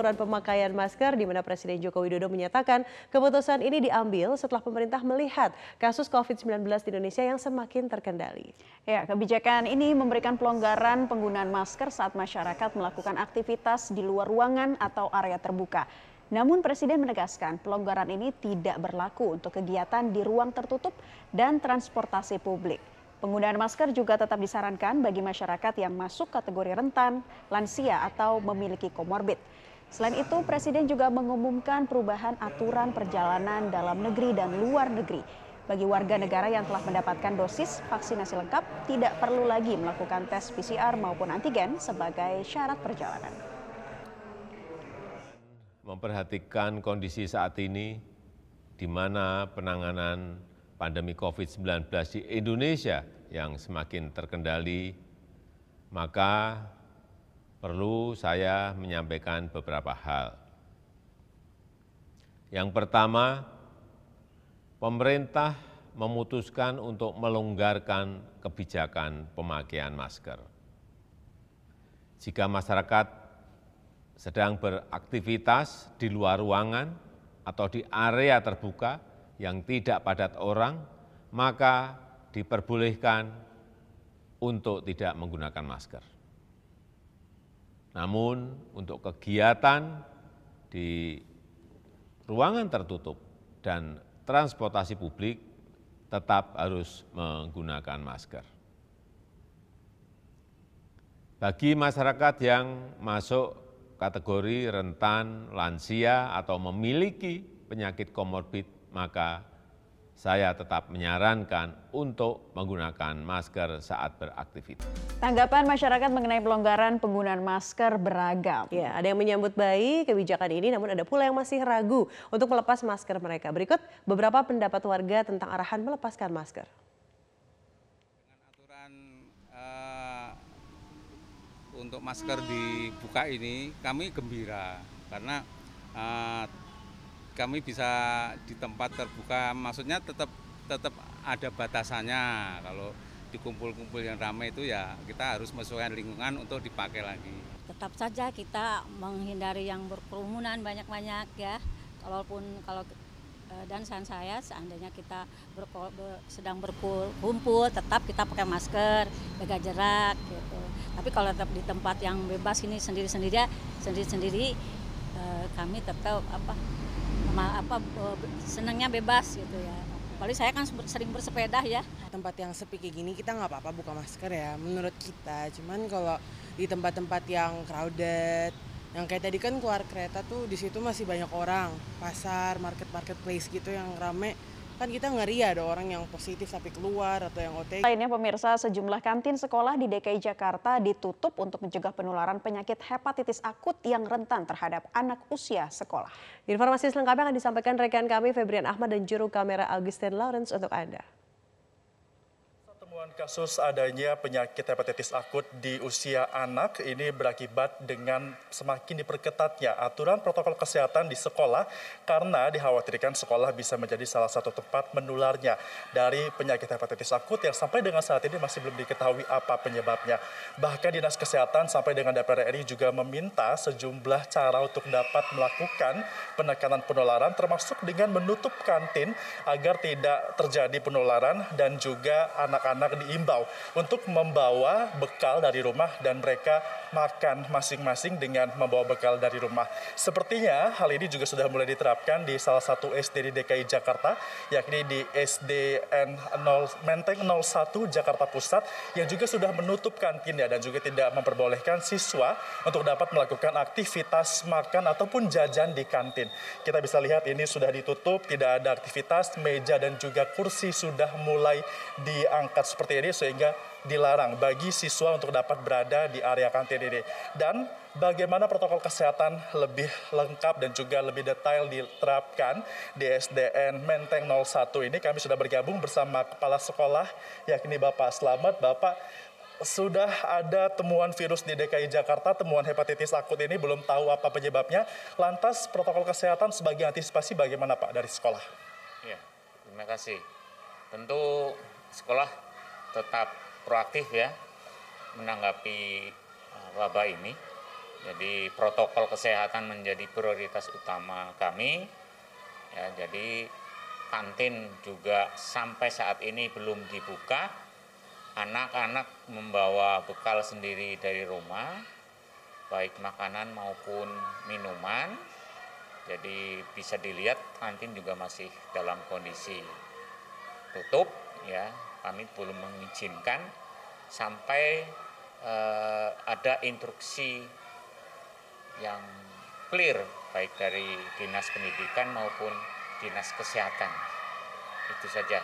aturan pemakaian masker di mana Presiden Joko Widodo menyatakan keputusan ini diambil setelah pemerintah melihat kasus COVID-19 di Indonesia yang semakin terkendali. Ya, kebijakan ini memberikan pelonggaran penggunaan masker saat masyarakat melakukan aktivitas di luar ruangan atau area terbuka. Namun Presiden menegaskan pelonggaran ini tidak berlaku untuk kegiatan di ruang tertutup dan transportasi publik. Penggunaan masker juga tetap disarankan bagi masyarakat yang masuk kategori rentan, lansia, atau memiliki komorbid. Selain itu, Presiden juga mengumumkan perubahan aturan perjalanan dalam negeri dan luar negeri. Bagi warga negara yang telah mendapatkan dosis vaksinasi lengkap, tidak perlu lagi melakukan tes PCR maupun antigen sebagai syarat perjalanan memperhatikan kondisi saat ini di mana penanganan pandemi COVID-19 di Indonesia yang semakin terkendali, maka perlu saya menyampaikan beberapa hal. Yang pertama, pemerintah memutuskan untuk melonggarkan kebijakan pemakaian masker. Jika masyarakat sedang beraktivitas di luar ruangan atau di area terbuka yang tidak padat orang, maka diperbolehkan untuk tidak menggunakan masker. Namun, untuk kegiatan di ruangan tertutup dan transportasi publik tetap harus menggunakan masker. Bagi masyarakat yang masuk kategori rentan, lansia, atau memiliki penyakit komorbid, maka saya tetap menyarankan untuk menggunakan masker saat beraktivitas. Tanggapan masyarakat mengenai pelonggaran penggunaan masker beragam. Ya, ada yang menyambut baik kebijakan ini, namun ada pula yang masih ragu untuk melepas masker mereka. Berikut beberapa pendapat warga tentang arahan melepaskan masker. untuk masker dibuka ini kami gembira karena uh, kami bisa di tempat terbuka maksudnya tetap tetap ada batasannya kalau dikumpul-kumpul yang ramai itu ya kita harus menyesuaikan lingkungan untuk dipakai lagi. Tetap saja kita menghindari yang berkerumunan banyak-banyak ya. Walaupun kalau Eh, dan saran saya seandainya kita ber, sedang berkumpul tetap kita pakai masker jaga jarak gitu tapi kalau tetap di tempat yang bebas ini sendiri sendiri sendiri sendiri eh, kami tetap apa apa senangnya bebas gitu ya Paling saya kan sering bersepeda ya. Tempat yang sepi kayak gini kita nggak apa-apa buka masker ya menurut kita. Cuman kalau di tempat-tempat yang crowded yang kayak tadi kan keluar kereta tuh di situ masih banyak orang pasar market marketplace gitu yang rame kan kita ngeri ada orang yang positif tapi keluar atau yang OTG. Lainnya pemirsa sejumlah kantin sekolah di DKI Jakarta ditutup untuk mencegah penularan penyakit hepatitis akut yang rentan terhadap anak usia sekolah. Informasi selengkapnya akan disampaikan rekan kami Febrian Ahmad dan juru kamera Augustin Lawrence untuk Anda. Temuan kasus adanya penyakit hepatitis akut di usia anak ini berakibat dengan semakin diperketatnya aturan protokol kesehatan di sekolah karena dikhawatirkan sekolah bisa menjadi salah satu tempat menularnya dari penyakit hepatitis akut yang sampai dengan saat ini masih belum diketahui apa penyebabnya. Bahkan Dinas Kesehatan sampai dengan DPR RI juga meminta sejumlah cara untuk dapat melakukan penekanan penularan termasuk dengan menutup kantin agar tidak terjadi penularan dan juga anak-anak diimbau untuk membawa bekal dari rumah dan mereka makan masing-masing dengan membawa bekal dari rumah. Sepertinya hal ini juga sudah mulai diterapkan di salah satu SD di DKI Jakarta, yakni di SDN 0, Menteng 01 Jakarta Pusat, yang juga sudah menutup kantinnya dan juga tidak memperbolehkan siswa untuk dapat melakukan aktivitas makan ataupun jajan di kantin. Kita bisa lihat ini sudah ditutup, tidak ada aktivitas, meja dan juga kursi sudah mulai diangkat seperti ini sehingga dilarang bagi siswa untuk dapat berada di area kantin ini. Dan bagaimana protokol kesehatan lebih lengkap dan juga lebih detail diterapkan di SDN Menteng 01 ini kami sudah bergabung bersama kepala sekolah yakni Bapak Slamet. Bapak sudah ada temuan virus di DKI Jakarta, temuan hepatitis akut ini belum tahu apa penyebabnya. Lantas protokol kesehatan sebagai antisipasi bagaimana Pak dari sekolah? Ya, terima kasih. Tentu sekolah tetap proaktif ya menanggapi uh, wabah ini Jadi protokol kesehatan menjadi prioritas utama kami. Ya, jadi kantin juga sampai saat ini belum dibuka. Anak-anak membawa bekal sendiri dari rumah, baik makanan maupun minuman. Jadi bisa dilihat kantin juga masih dalam kondisi tutup ya. Kami belum mengizinkan sampai uh, ada instruksi yang clear baik dari dinas pendidikan maupun dinas kesehatan. Itu saja.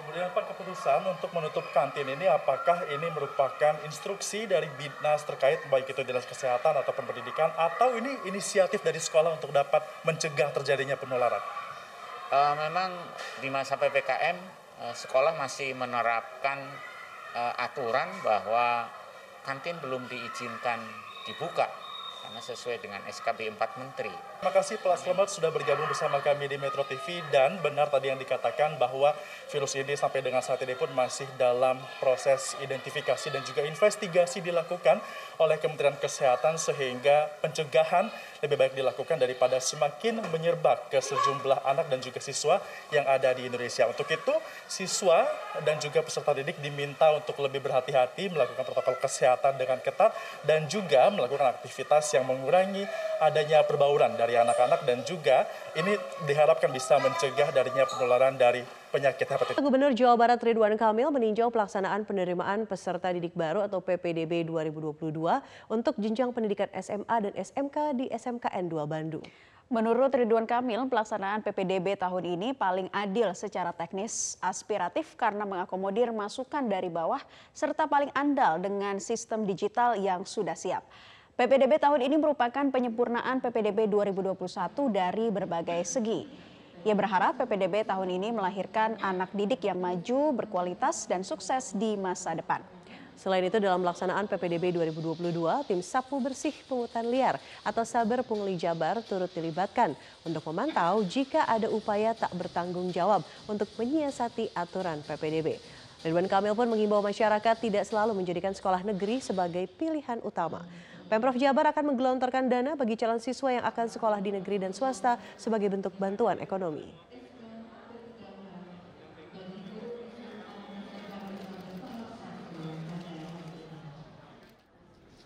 Kemudian Pak keputusan untuk menutup kantin ini apakah ini merupakan instruksi dari dinas terkait baik itu dinas kesehatan atau pendidikan atau ini inisiatif dari sekolah untuk dapat mencegah terjadinya penularan? Uh, memang di masa ppkm sekolah masih menerapkan uh, aturan bahwa kantin belum diizinkan dibuka karena sesuai dengan SKB 4 Menteri. Terima kasih Pak Selamat sudah bergabung bersama kami di Metro TV dan benar tadi yang dikatakan bahwa virus ini sampai dengan saat ini pun masih dalam proses identifikasi dan juga investigasi dilakukan oleh Kementerian Kesehatan sehingga pencegahan lebih baik dilakukan daripada semakin menyerbak ke sejumlah anak dan juga siswa yang ada di Indonesia. Untuk itu, siswa dan juga peserta didik diminta untuk lebih berhati-hati melakukan protokol kesehatan dengan ketat dan juga melakukan aktivitas yang mengurangi adanya perbauran dari anak-anak dan juga ini diharapkan bisa mencegah darinya penularan dari penyakit hepatitis. Gubernur Jawa Barat Ridwan Kamil meninjau pelaksanaan penerimaan peserta didik baru atau PPDB 2022 untuk jenjang pendidikan SMA dan SMK di SMKN 2 Bandung. Menurut Ridwan Kamil, pelaksanaan PPDB tahun ini paling adil secara teknis, aspiratif karena mengakomodir masukan dari bawah, serta paling andal dengan sistem digital yang sudah siap. PPDB tahun ini merupakan penyempurnaan PPDB 2021 dari berbagai segi. Ia berharap PPDB tahun ini melahirkan anak didik yang maju, berkualitas, dan sukses di masa depan. Selain itu dalam pelaksanaan PPDB 2022, tim Sapu Bersih Pungutan Liar atau Saber Pungli Jabar turut dilibatkan untuk memantau jika ada upaya tak bertanggung jawab untuk menyiasati aturan PPDB. Ridwan Kamil pun mengimbau masyarakat tidak selalu menjadikan sekolah negeri sebagai pilihan utama. Pemprov Jabar akan menggelontorkan dana bagi calon siswa yang akan sekolah di negeri dan swasta sebagai bentuk bantuan ekonomi.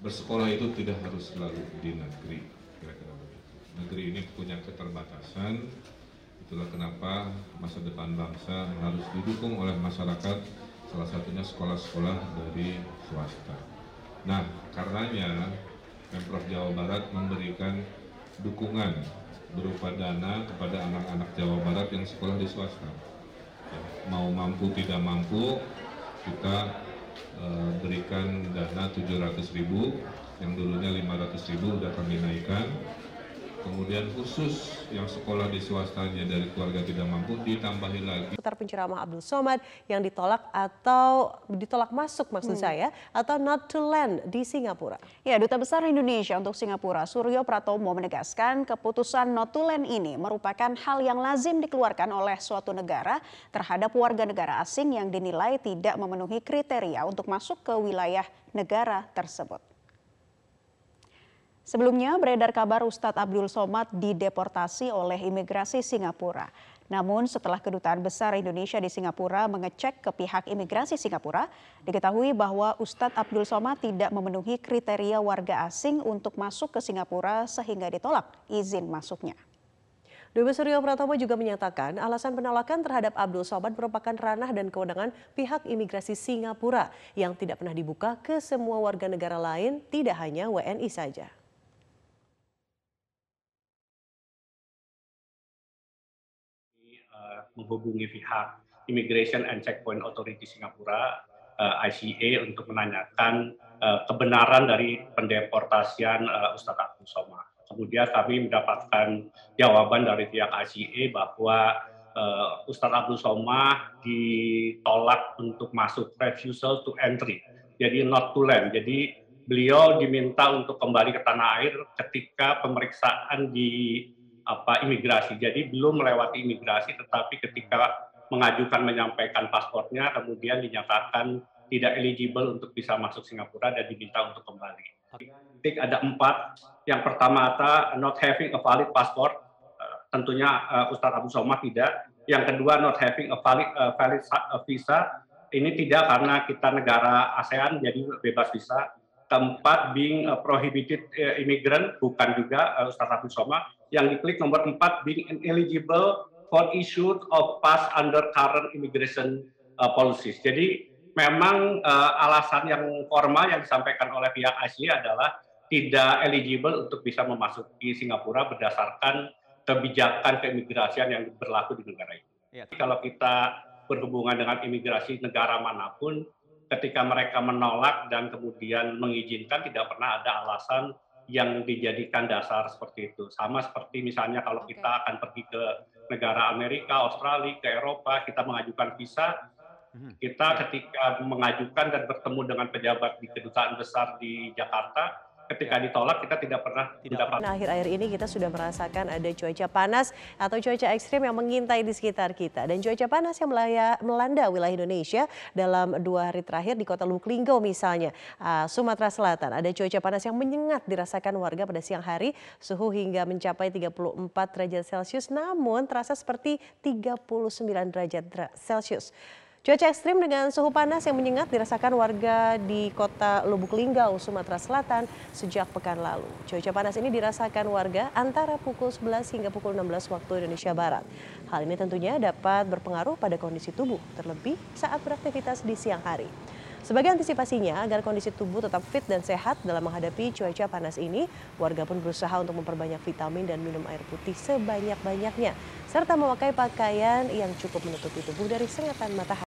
Bersekolah itu tidak harus selalu di negeri, kira-kira begitu. Negeri ini punya keterbatasan, itulah kenapa masa depan bangsa harus didukung oleh masyarakat, salah satunya sekolah-sekolah dari swasta. Nah, karenanya Pemprov Jawa Barat memberikan dukungan berupa dana kepada anak-anak Jawa Barat yang sekolah di swasta. Ya, mau mampu tidak mampu, kita uh, berikan dana 700 ribu, yang dulunya 500 ribu sudah kami naikkan, kemudian khusus yang sekolah di swastanya dari keluarga tidak mampu ditambahi lagi. Putar penceramah Abdul Somad yang ditolak atau ditolak masuk maksud hmm. saya atau not to land di Singapura. Ya, Duta Besar Indonesia untuk Singapura Suryo Pratomo menegaskan keputusan not to land ini merupakan hal yang lazim dikeluarkan oleh suatu negara terhadap warga negara asing yang dinilai tidak memenuhi kriteria untuk masuk ke wilayah negara tersebut. Sebelumnya beredar kabar Ustadz Abdul Somad dideportasi oleh imigrasi Singapura. Namun setelah kedutaan besar Indonesia di Singapura mengecek ke pihak imigrasi Singapura, diketahui bahwa Ustadz Abdul Somad tidak memenuhi kriteria warga asing untuk masuk ke Singapura sehingga ditolak izin masuknya. Dubes Suryo Pratomo juga menyatakan alasan penolakan terhadap Abdul Somad merupakan ranah dan kewenangan pihak imigrasi Singapura yang tidak pernah dibuka ke semua warga negara lain, tidak hanya WNI saja. Menghubungi pihak Immigration and Checkpoint Authority Singapura eh, ICA untuk menanyakan uh, kebenaran dari pendeportasian uh, Ustadz Abdul Somad. Kemudian kami mendapatkan jawaban dari pihak ICA bahwa uh, Ustadz Abdul Somad ditolak untuk masuk refusal to entry, jadi not to land. Jadi beliau diminta untuk kembali ke tanah air ketika pemeriksaan di apa imigrasi. Jadi belum melewati imigrasi, tetapi ketika mengajukan menyampaikan pasportnya, kemudian dinyatakan tidak eligible untuk bisa masuk Singapura dan diminta untuk kembali. Ada empat. Yang pertama not having a valid passport. Tentunya Ustadz Abu Somah tidak. Yang kedua not having a valid, uh, valid visa. Ini tidak karena kita negara ASEAN jadi bebas visa. Keempat being a prohibited immigrant bukan juga uh, Ustadz Abu Somah. Yang diklik nomor empat being ineligible for issued of pass under current immigration uh, policies. Jadi memang uh, alasan yang formal yang disampaikan oleh pihak Asia adalah tidak eligible untuk bisa memasuki Singapura berdasarkan kebijakan keimigrasian yang berlaku di negara ini. Ya. Kalau kita berhubungan dengan imigrasi negara mana pun, ketika mereka menolak dan kemudian mengizinkan tidak pernah ada alasan yang dijadikan dasar seperti itu. Sama seperti misalnya kalau kita akan pergi ke negara Amerika, Australia, ke Eropa, kita mengajukan visa, mhm. kita ketika mengajukan dan bertemu dengan pejabat di kedutaan besar di Jakarta, ketika ditolak kita tidak pernah mendapat. Nah, akhir-akhir ini kita sudah merasakan ada cuaca panas atau cuaca ekstrim yang mengintai di sekitar kita. Dan cuaca panas yang melanda wilayah Indonesia dalam dua hari terakhir di kota Lubuk misalnya, uh, Sumatera Selatan. Ada cuaca panas yang menyengat dirasakan warga pada siang hari, suhu hingga mencapai 34 derajat Celcius, namun terasa seperti 39 derajat Celcius. Cuaca ekstrim dengan suhu panas yang menyengat dirasakan warga di kota Lubuk Linggau, Sumatera Selatan sejak pekan lalu. Cuaca panas ini dirasakan warga antara pukul 11 hingga pukul 16 waktu Indonesia Barat. Hal ini tentunya dapat berpengaruh pada kondisi tubuh, terlebih saat beraktivitas di siang hari. Sebagai antisipasinya, agar kondisi tubuh tetap fit dan sehat dalam menghadapi cuaca panas ini, warga pun berusaha untuk memperbanyak vitamin dan minum air putih sebanyak-banyaknya, serta memakai pakaian yang cukup menutupi tubuh dari sengatan matahari.